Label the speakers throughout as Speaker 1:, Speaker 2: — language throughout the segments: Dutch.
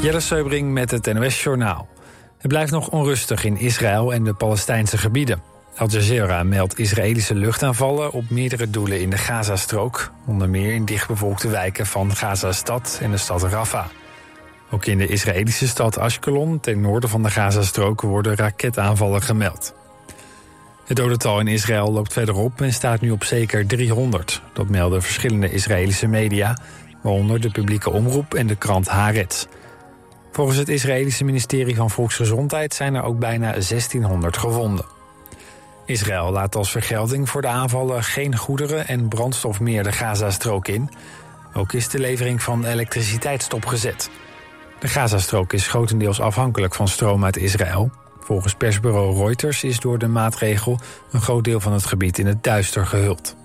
Speaker 1: Jelle Seubring met het NOS Journaal. Het blijft nog onrustig in Israël en de Palestijnse gebieden. Al Jazeera meldt Israëlische luchtaanvallen op meerdere doelen in de Gazastrook. Onder meer in dichtbevolkte wijken van Gaza-stad en de stad Rafah. Ook in de Israëlische stad Ashkelon, ten noorden van de Gazastrook, worden raketaanvallen gemeld. Het dodental in Israël loopt verder op en staat nu op zeker 300. Dat melden verschillende Israëlische media, waaronder de publieke omroep en de krant Haaretz. Volgens het Israëlische ministerie van Volksgezondheid zijn er ook bijna 1600 gewonden. Israël laat als vergelding voor de aanvallen geen goederen en brandstof meer de Gazastrook in. Ook is de levering van elektriciteit stopgezet. De Gazastrook is grotendeels afhankelijk van stroom uit Israël. Volgens persbureau Reuters is door de maatregel een groot deel van het gebied in het duister gehuld.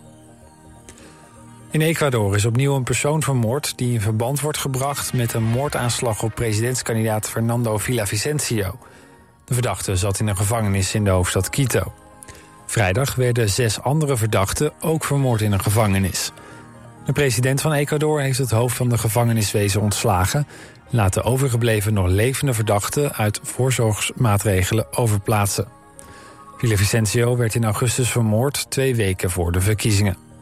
Speaker 1: In Ecuador is opnieuw een persoon vermoord die in verband wordt gebracht met een moordaanslag op presidentskandidaat Fernando Villavicencio. De verdachte zat in een gevangenis in de hoofdstad Quito. Vrijdag werden zes andere verdachten ook vermoord in een gevangenis. De president van Ecuador heeft het hoofd van de gevangeniswezen ontslagen... en laat de overgebleven nog levende verdachten uit voorzorgsmaatregelen overplaatsen. Villavicencio werd in augustus vermoord, twee weken voor de verkiezingen.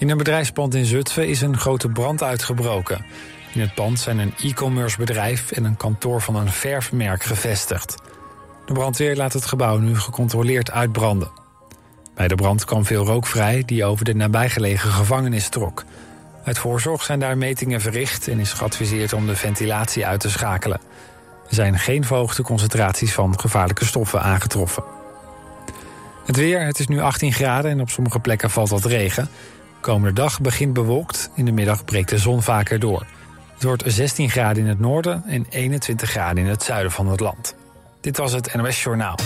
Speaker 1: In een bedrijfspand in Zutphen is een grote brand uitgebroken. In het pand zijn een e-commerce bedrijf en een kantoor van een verfmerk gevestigd. De brandweer laat het gebouw nu gecontroleerd uitbranden. Bij de brand kwam veel rook vrij die over de nabijgelegen gevangenis trok. Uit voorzorg zijn daar metingen verricht en is geadviseerd om de ventilatie uit te schakelen. Er zijn geen verhoogde concentraties van gevaarlijke stoffen aangetroffen. Het weer, het is nu 18 graden en op sommige plekken valt wat regen. Komende dag begint bewolkt, in de middag breekt de zon vaker door. Het wordt 16 graden in het noorden en 21 graden in het zuiden van het land. Dit was het NOS Journaal.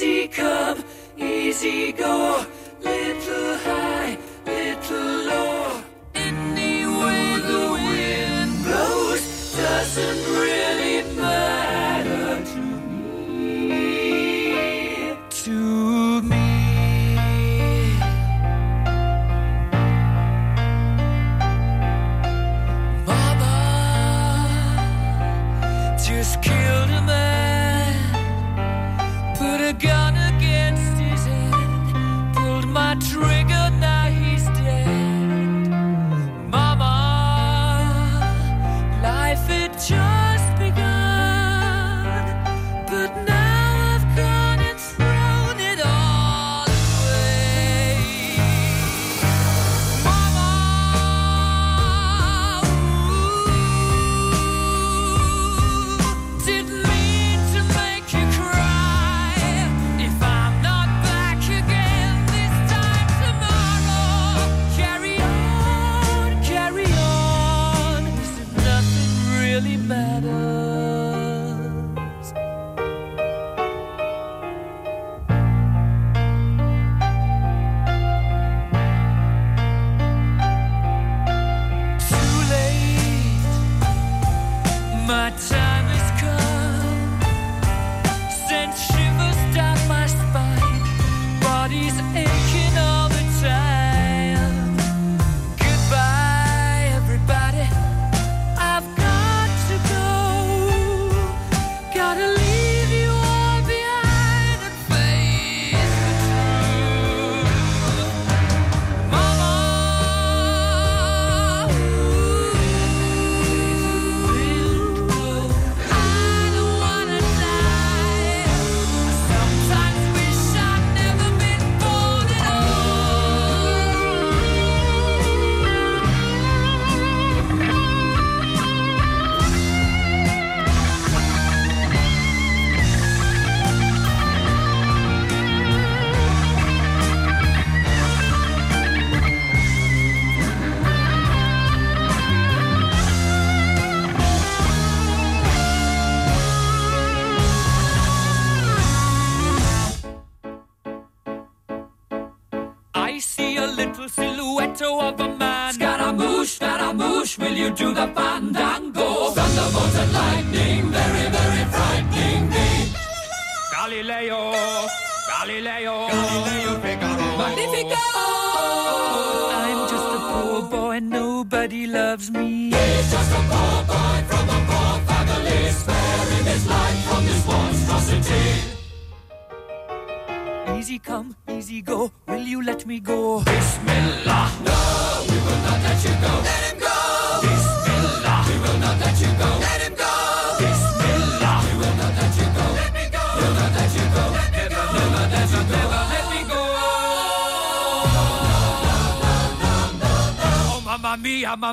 Speaker 2: Easy come, easy go.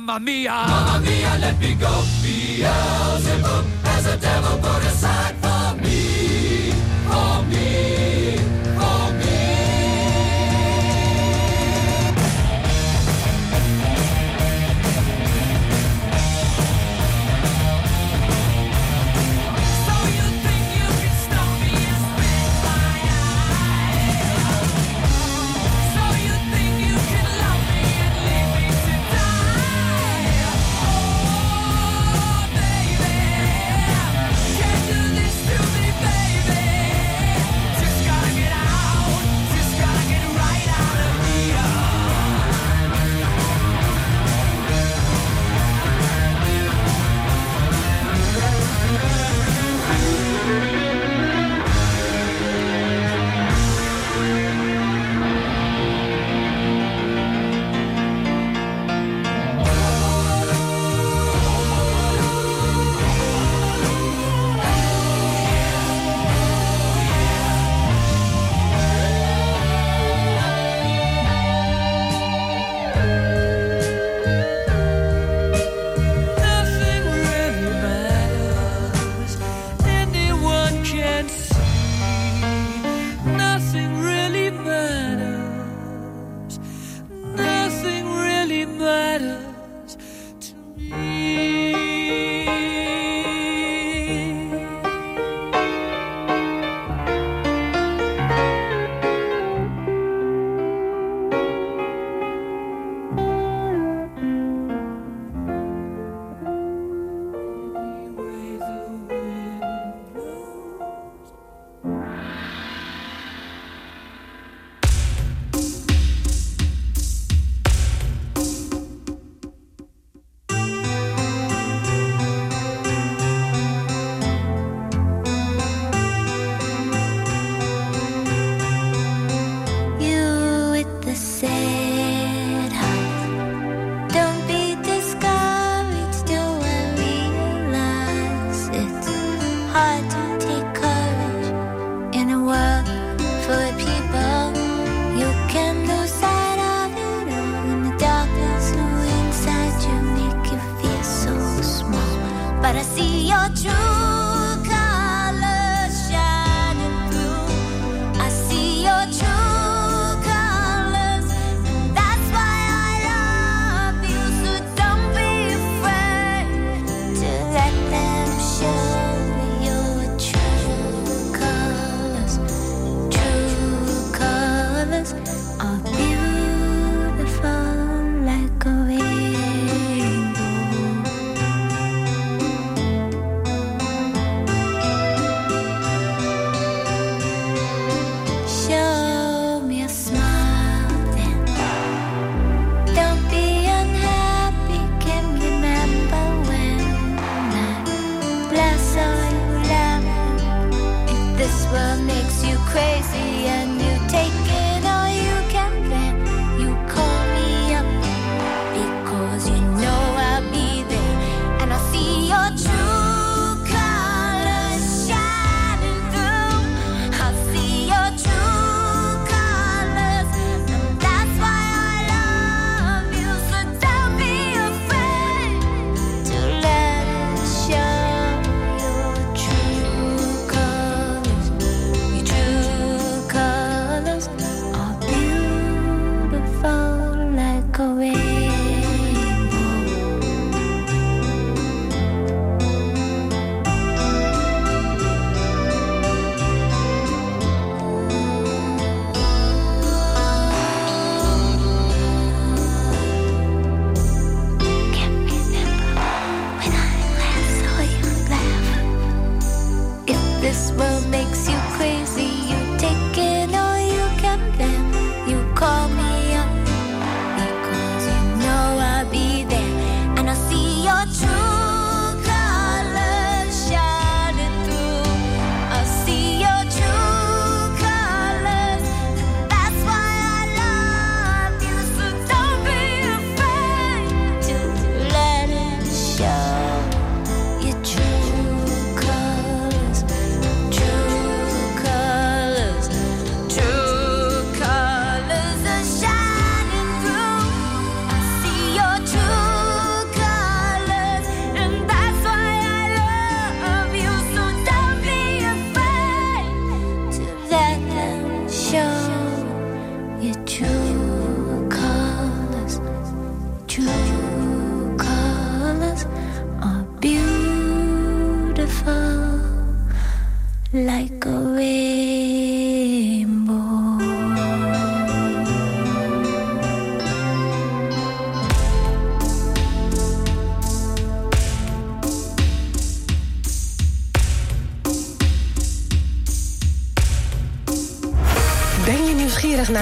Speaker 2: Mamma mia! Mamma mia, let me go! Beelzebub!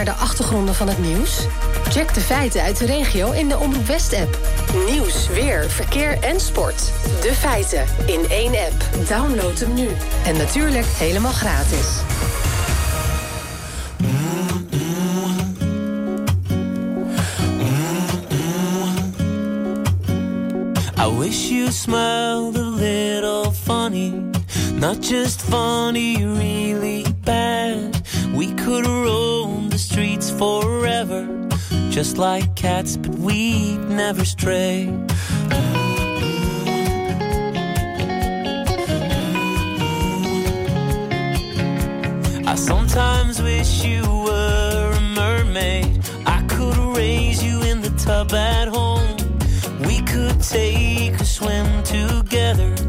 Speaker 3: de achtergronden van het nieuws? Check de feiten uit de regio in de Omroep West-app. Nieuws, weer, verkeer en sport. De feiten in één app. Download hem nu. En natuurlijk helemaal gratis.
Speaker 4: I wish you smiled a little funny. Not just funny, really bad. We could roll. the streets forever, just like cats, but we never stray. I sometimes wish you were a mermaid. I could raise you in the tub at home. We could take a swim together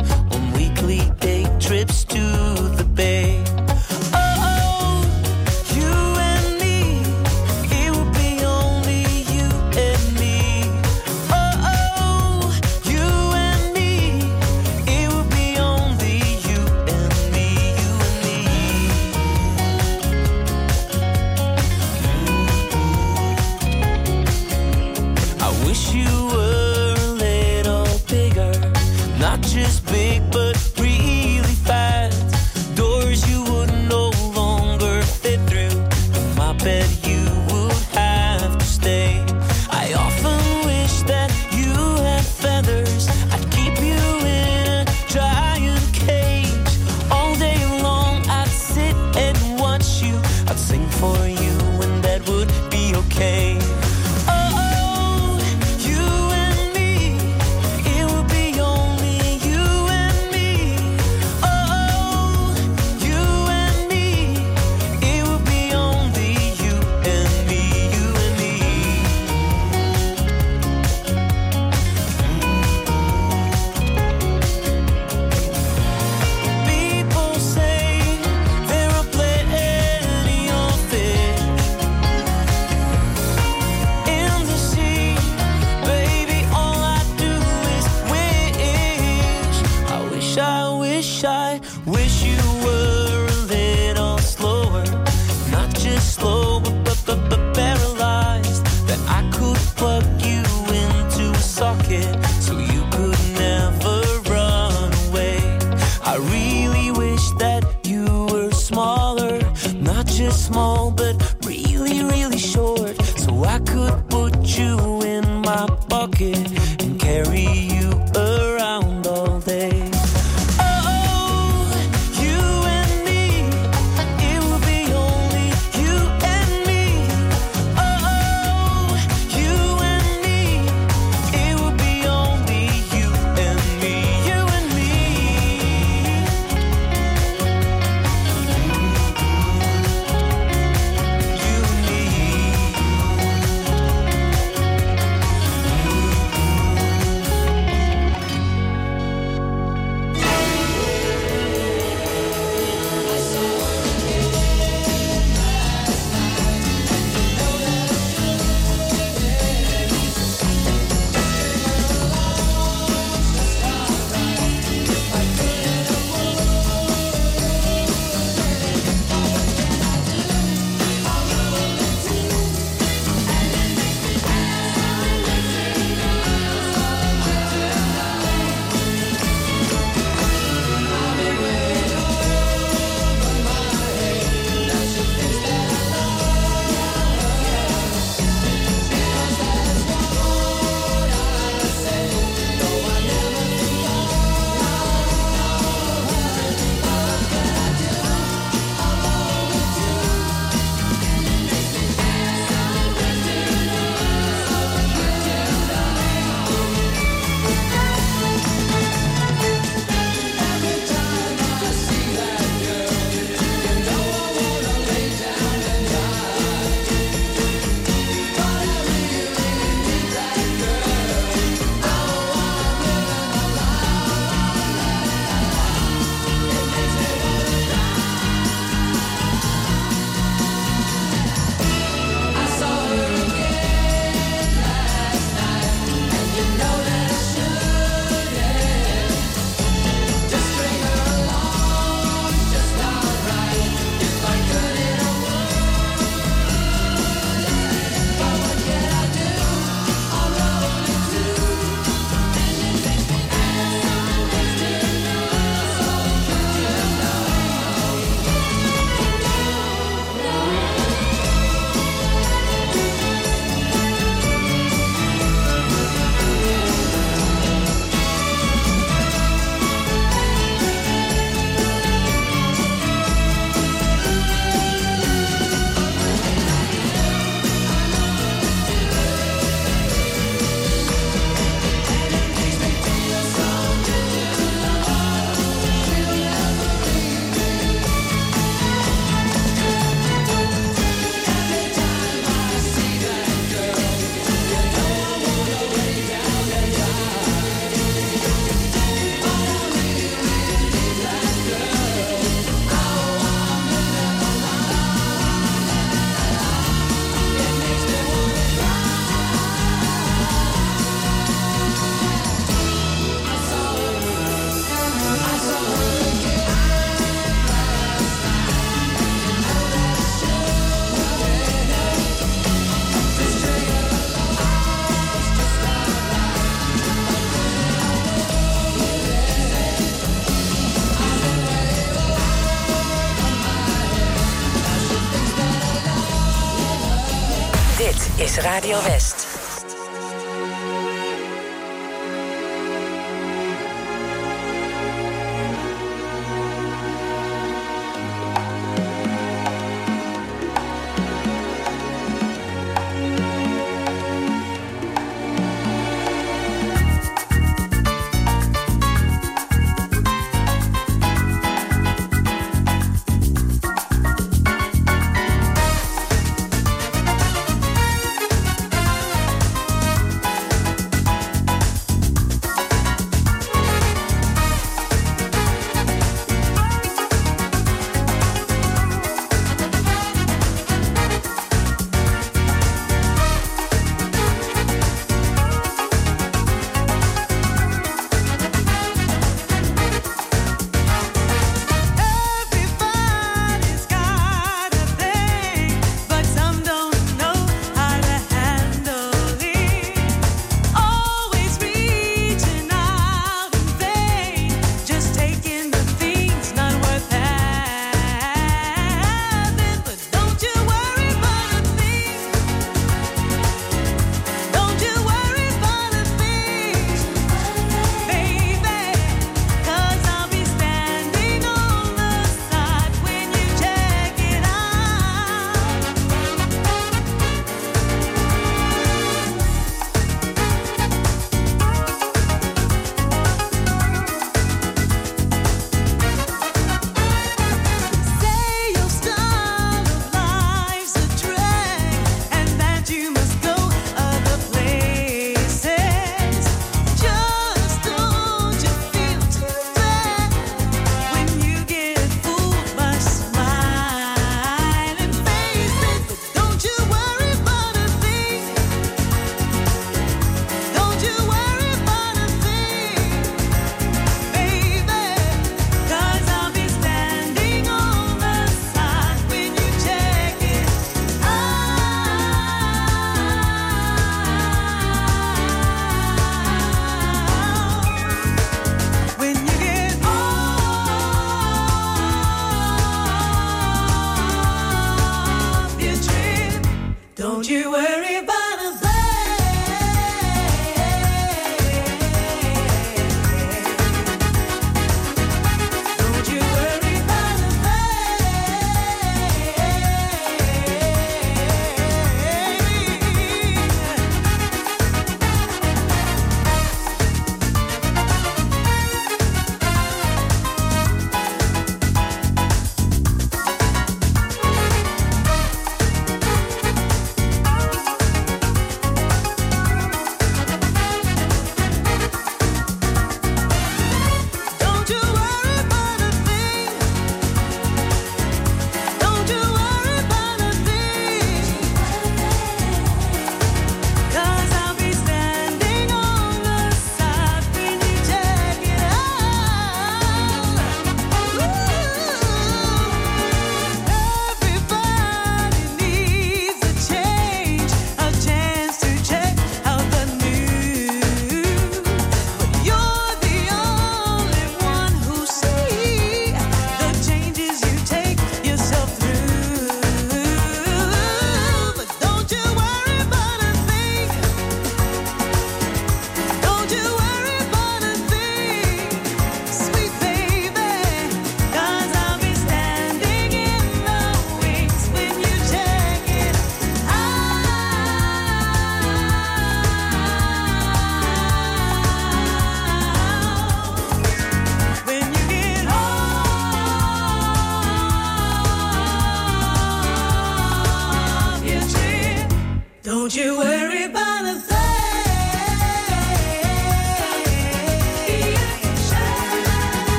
Speaker 3: Radio West.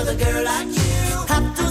Speaker 5: Another girl like you.
Speaker 6: Have to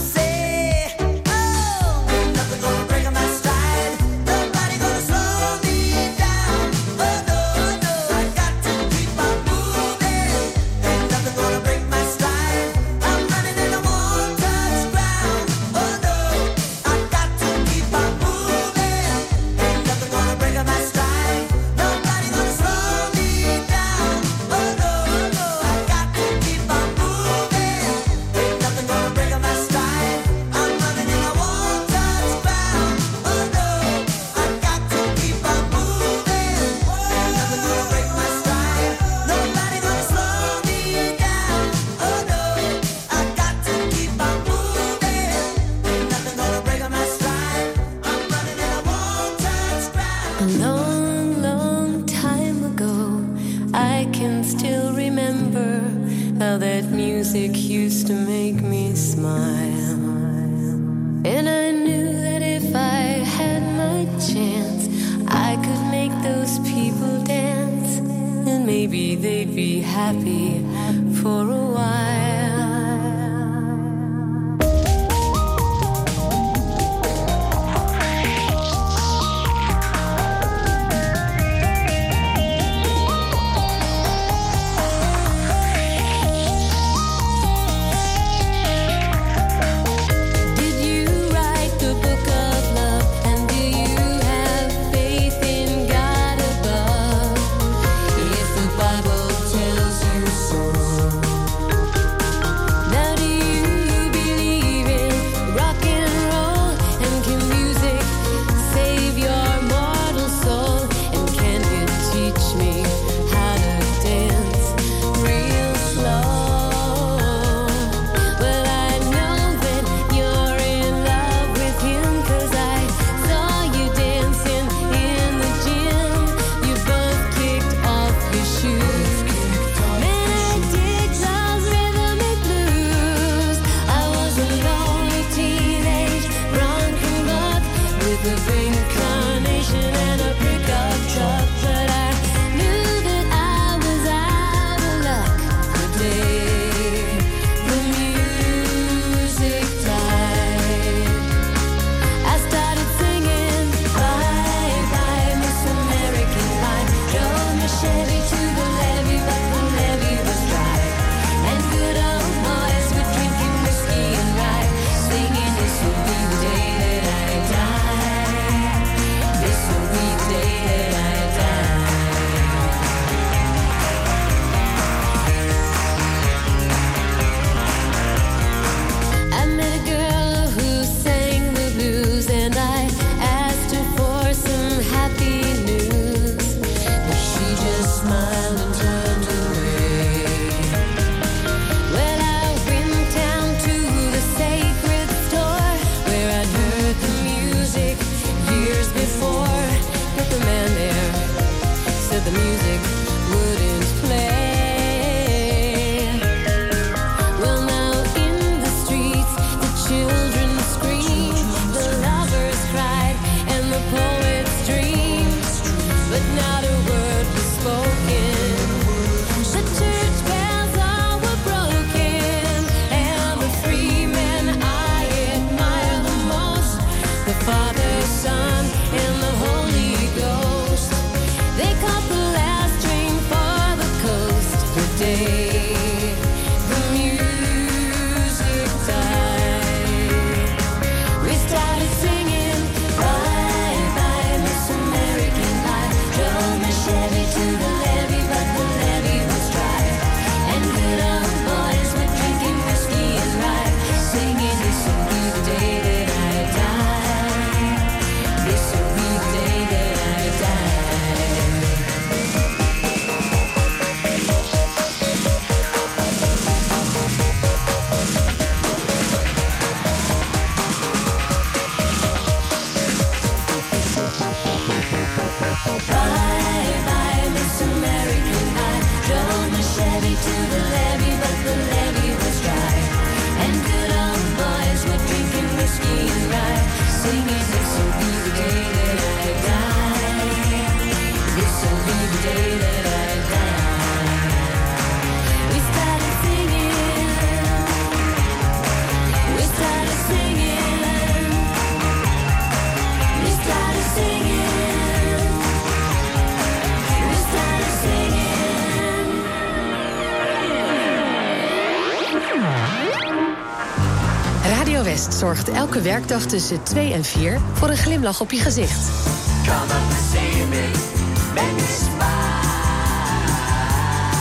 Speaker 3: Elke werkdag tussen 2 en 4 voor een glimlach op je gezicht.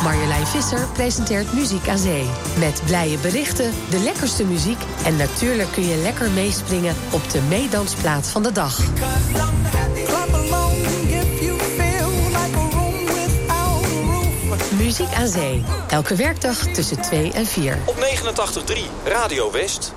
Speaker 3: Marjolein Visser presenteert Muziek aan Zee. Met blije berichten, de lekkerste muziek... en natuurlijk kun je lekker meespringen op de meedansplaats van de dag. Muziek aan Zee. Elke werkdag tussen 2 en 4.
Speaker 7: Op 89.3 Radio West.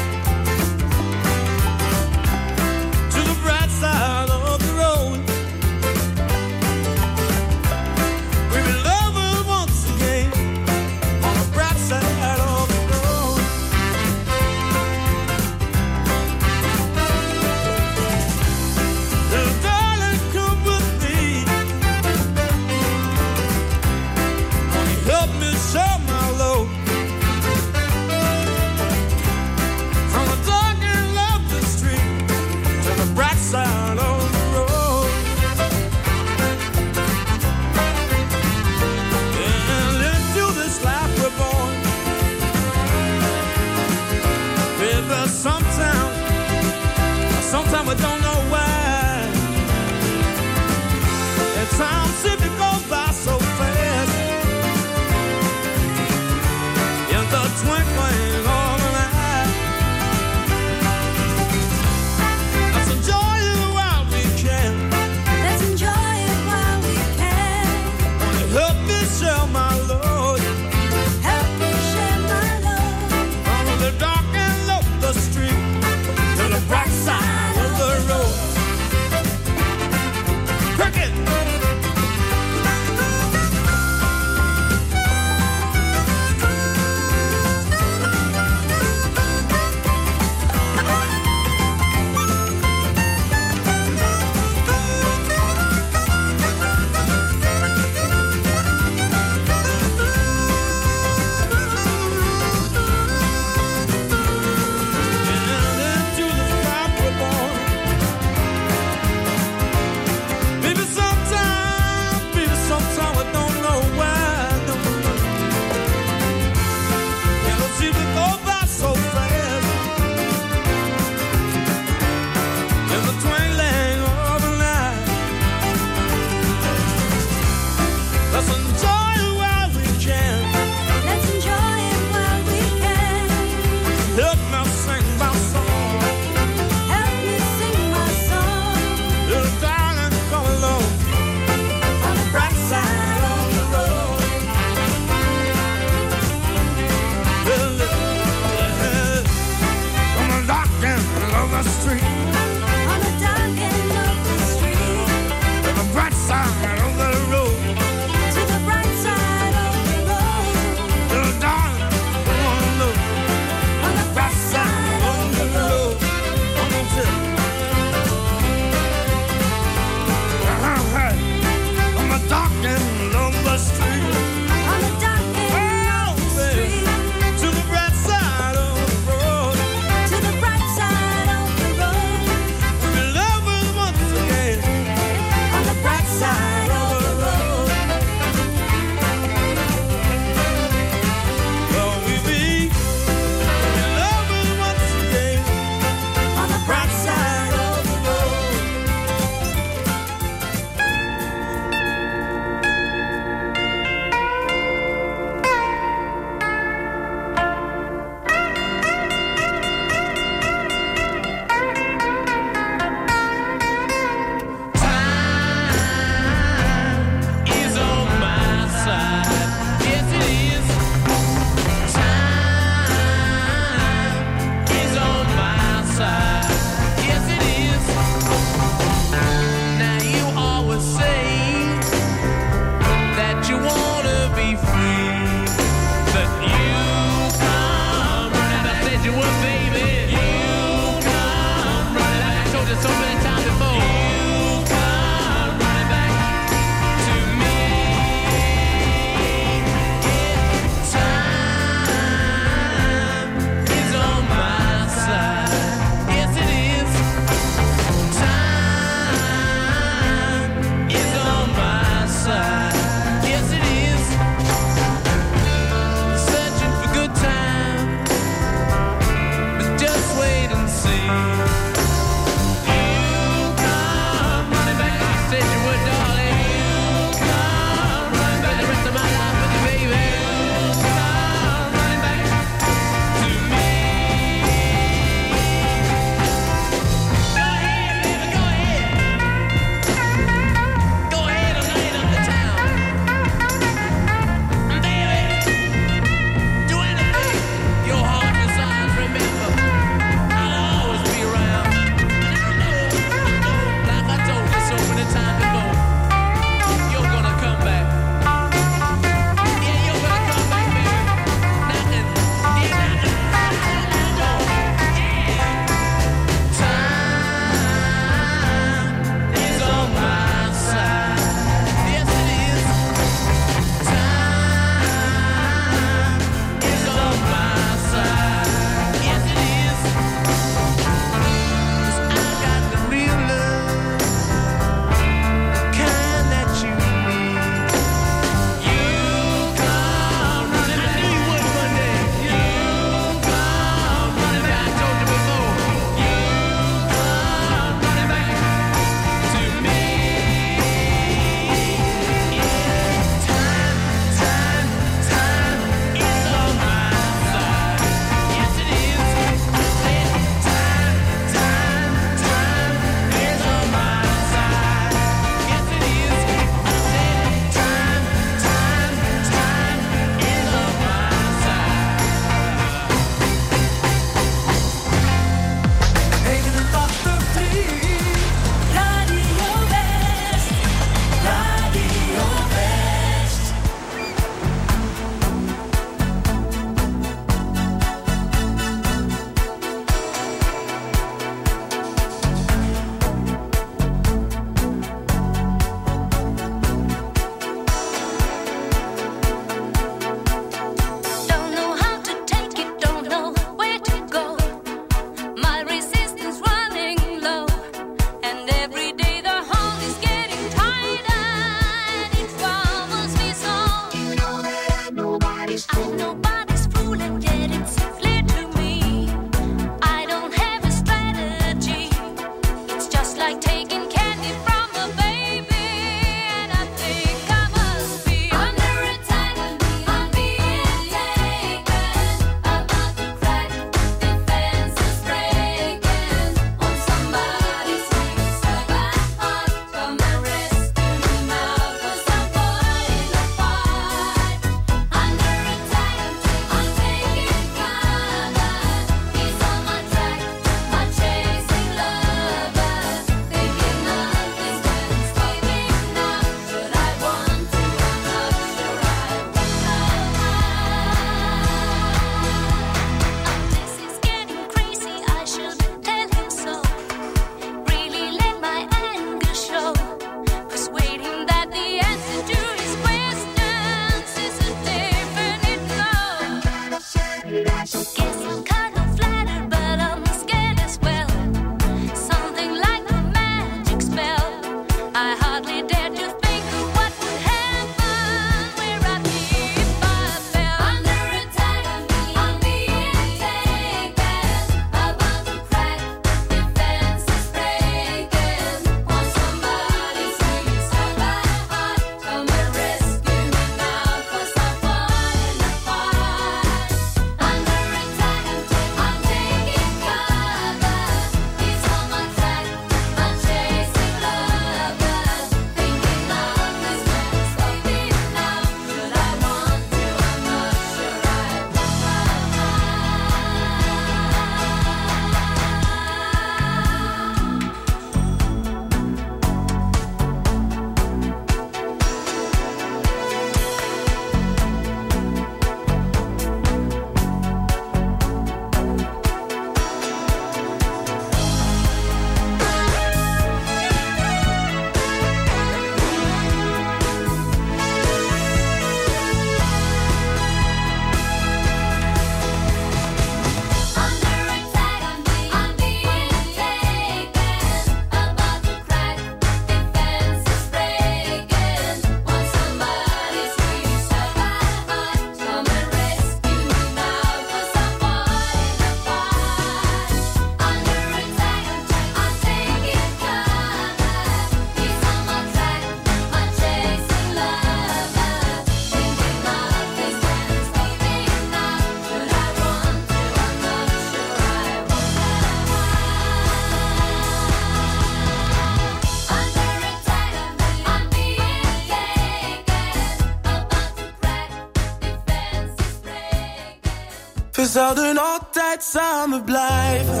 Speaker 5: zouden altijd samen blijven.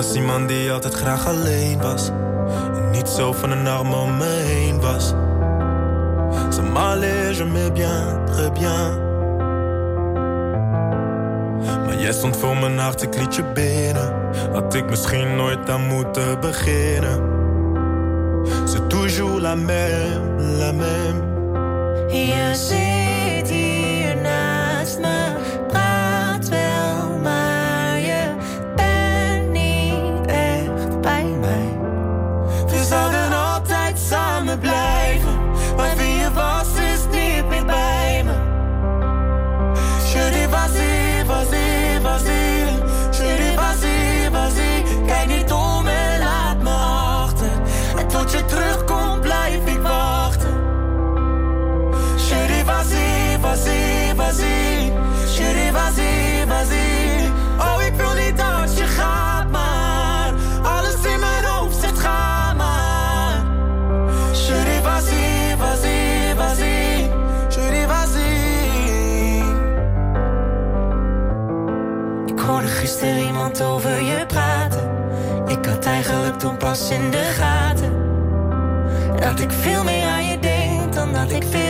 Speaker 5: was iemand die altijd graag alleen was. En niet zo van een arm om me heen was. Ze m'allait, je me bien, très bien. Maar jij stond voor mijn hart, ik liet je binnen. Had ik misschien nooit aan moeten beginnen. C'est toujours la même, la même.
Speaker 8: Ja, toen pas in de gaten. Dat ik veel meer aan je denk dan dat ik
Speaker 3: veel.